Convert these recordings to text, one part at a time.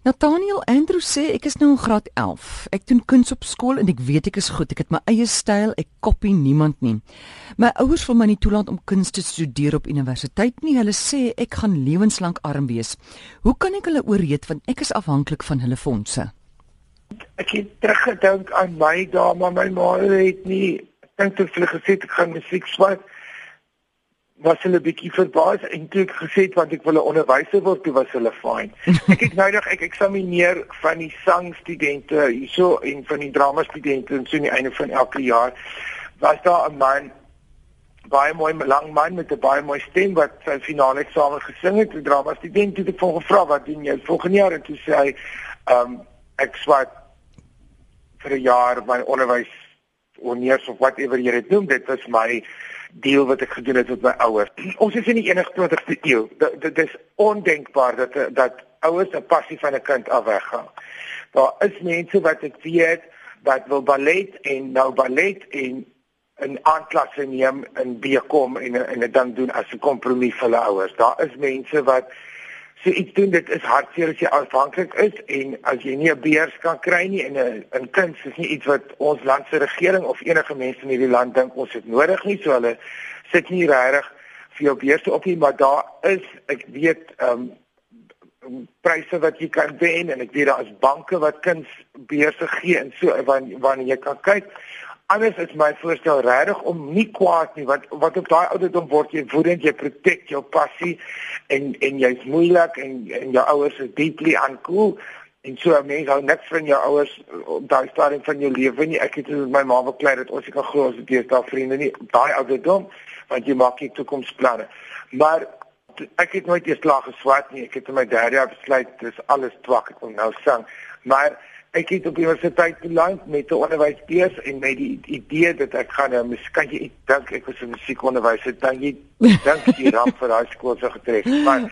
Nathaniel Andrew sê ek is nou in graad 11. Ek doen kuns op skool en ek weet ek is goed. Ek het my eie styl. Ek kopie niemand nie. My ouers wil my nie toelaat om kuns te studeer op universiteit nie. Hulle sê ek gaan lewenslank arm wees. Hoe kan ek hulle ooreed want ek is afhanklik van hulle fondse? Ek het teruggedink aan my dae, maar my ma het nie dink toe hulle gesê ek gaan musiek swat was hulle bietjie verbaas en toe ek gesê het want ek wil 'n onderwyser word, toe was hulle fyn. Ek het nou nog ek eksamineer van die sangstudente hierso en van die drama studente en so aan die einde van elke jaar was daar 'n man baie mooi lang man met 'n baie mooi stem wat sy finale eksamen gesing het. Die drama student het ek hom gevra wat doen jy volgende jaar en toe sê hy um ek swat vir 'n jaar my onderwys onneers of whatever jy dit noem dit was my deel wat ek gedoen het met my ouers. Ons is in die 21ste eeu. Dit is ondenkbaar dat dat ouers 'n passie van 'n kind af weggaan. Daar is mense wat ek weet wat wil ballet en nou ballet en 'n aanklasse neem in Bekom en en dit dan doen as 'n kompromie vir hulle ouers. Daar is mense wat so iets doen dit is hartseer as jy afhanklik is en as jy nie 'n beurs kan kry nie en 'n 'n kind is nie iets wat ons land se regering of enige mense in hierdie land dink ons het nodig nie so hulle sit nie regtig vir jou beurs op nie maar daar is ek weet ehm um, pryse wat jy kan wen en ek weet daar is banke wat kinds beurse gee en so wanneer wanneer jy kan kyk Anders is my voorstel regtig om nie kwaad nie want wat op daai ouderdom word jy woedend jy protect jou passie en en jy's moeilik en en jou ouers is deeply uncool en so 'n mens hou niks van jou ouers op daai stadium van jou lewe nie. Ek het met my ma beklei dat ons ek kan glo as dit daar vriende nie op daai ouderdom want jy maak nie toekomsplanne. Maar ek het nooit eers klaar geswat nie. Ek het in my derde jaar besluit dis alles twak ek wil nou sang maar ek het op universiteit beland met 'n onderwysbeurs en met die idee dat ek gaan nou miskien jy dink ek was 'n musiekonderwyser dan jy dink die ramp vir daai skool sou getref maar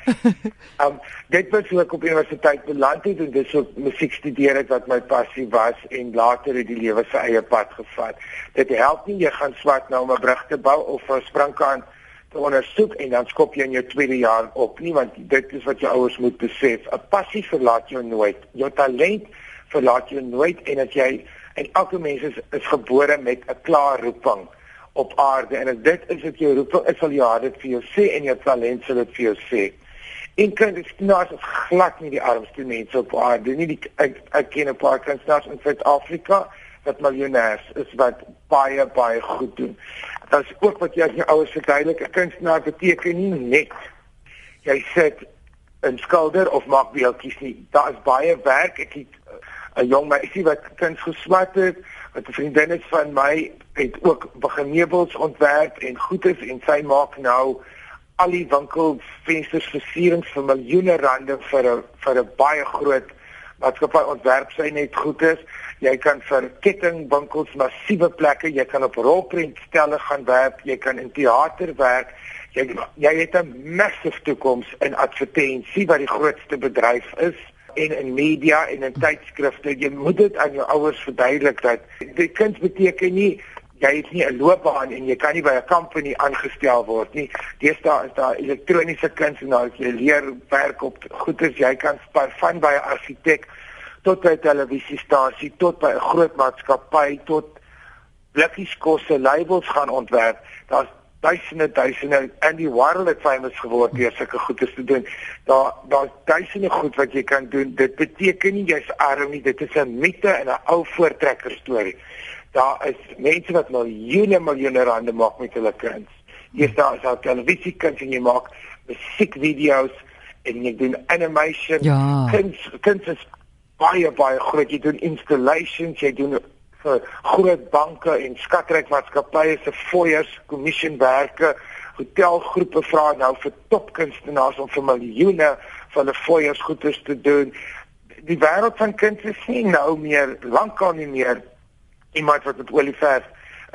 um, dit was hoe ek op universiteit beland het en dis ook musiek studeer het wat my passie was en later het die lewe sy eie pad gevat. Dit help nie jy gaan swat nou om 'n brug te bou of 'n springkaan te ondersoek en dan skop jy in jou tweede jaar op nie want dit is wat jou ouers moet besef 'n passie verlaat jou nooit jou talent verlaat jou nooit en as jy en elke mens is, is gebore met 'n klaar roeping op aarde en as dit is wat jou roeping is sal jy dit vir jou sê en jou talent sal dit vir jou sê. En kunstenaars is glad nie die armste mense op aarde nie. Die, ek ek ken 'n paar kunstenaars in Suid-Afrika wat miljonêers is wat baie baie goed doen. Dit is ook wat jy as jou ouers verduidelik, 'n kunstenaar beteken nie net jy sit 'n skilder of maak beeldjies nie. Daar is baie werk. Ek het 'n jong meisie wat kuns geswat het, wat 'n vriendin is van my, het ook begin meubels ontwerp en goedes en sy maak nou al die winkelvensters versierings vir miljoene rande vir 'n vir 'n baie groot maatskappy ontwerp sy net goedes. Jy kan vir kettingwinkels massiewe plekke, jy kan op rolprentstelle gaan werk, jy kan in teater werk. Jy jy het 'n massive toekoms in advertensie wat die grootste bedryf is en in media en in tydskrifte. Jy moet dit aan jou ouers verduidelik dat dit kind beteken nie jy het nie 'n loopbaan en jy kan nie by 'n company aangestel word nie. Deesdae is daar elektroniese kunstenaars jy leer werk op goeders jy kan spaar van by 'n argitek tot by 'n televisiestasie tot by 'n groot maatskappy tot blikkies kosse labels gaan ontwerp. Daar's duisende duisende en die wêreld famous geword deur sulke goeie te doen. Daar daar's duisende goed wat jy kan doen. Dit beteken nie jy's arm nie. Dit is 'n mite en 'n ou voortrekker storie. Daar is mense wat miljoene miljoene rande maak met hulle kuns. Hier staan as 'n televisie kuns en jy maak musiekvideo's en jy doen animation. Ja. Kuns kuns is baie baie groot. Jy doen installations, jy doen vir groot banke en skatrykmaatskappye se foyers, kommissionwerke, hotelgroepe vra nou vir topkunstenaars om vir miljoene van hulle foyers goeders te doen. Die wêreld van kuns is nie nou meer lankal nie meer iemand wat met olieverf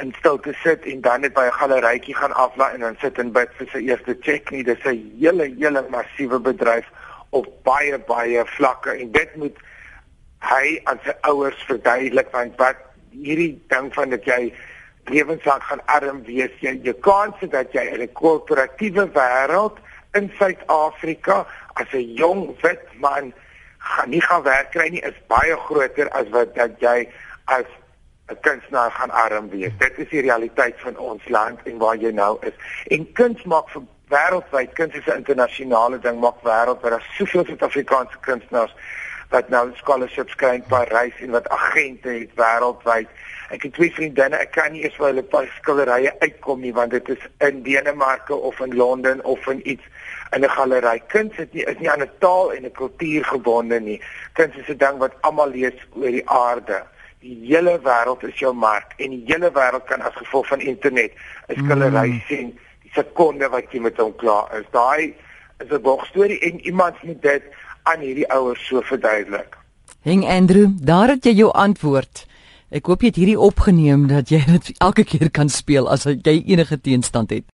in stilte sit en dan net by 'n galerytjie gaan aflaai en dan sit en bid vir sy eerste cheque nie. Dis 'n hele hele massiewe bedryf op baie baie vlakke en dit moet hy aan sy ouers verduidelik want wat hierdie ding van dat jy lewenslank gaan arm wees, jy jy kans dat jy in 'n korporatiewe wêreld in Suid-Afrika as 'n jong wit man gaan nie gaan werk kry nie is baie groter as wat dat jy as 'n kunstenaar gaan arm wees. Dit is die realiteit van ons land en waar jy nou is. En kuns maak vir wêreldwyd, kuns is 'n internasionale ding, maak wêreldwyd. Daar is soveel Suid-Afrikaanse kunstenaars wat nou scholarships kry in Parys en wat agente het wêreldwyd. Ek het twee vriendinne, ek kan nie eens vir hulle paar skilderye uitkom nie want dit is in Denemarke of in Londen of in iets in 'n galery. Kuns is nie is nie aan 'n taal en 'n kultuur gebonde nie. Kuns is 'n ding wat almal lees oor die aarde. Die hele wêreld is jou mark en die hele wêreld kan as gevolg van internet 'n skildery mm. sien die sekonde wat jy met hom klaar is. Daai is 'n bogstorie en iemand moet dit aan hierdie ouers so verduidelik. Heng Andrew, daar het jy jou antwoord. Ek hoop jy het hierdie opgeneem dat jy dit elke keer kan speel as jy enige teenstand het.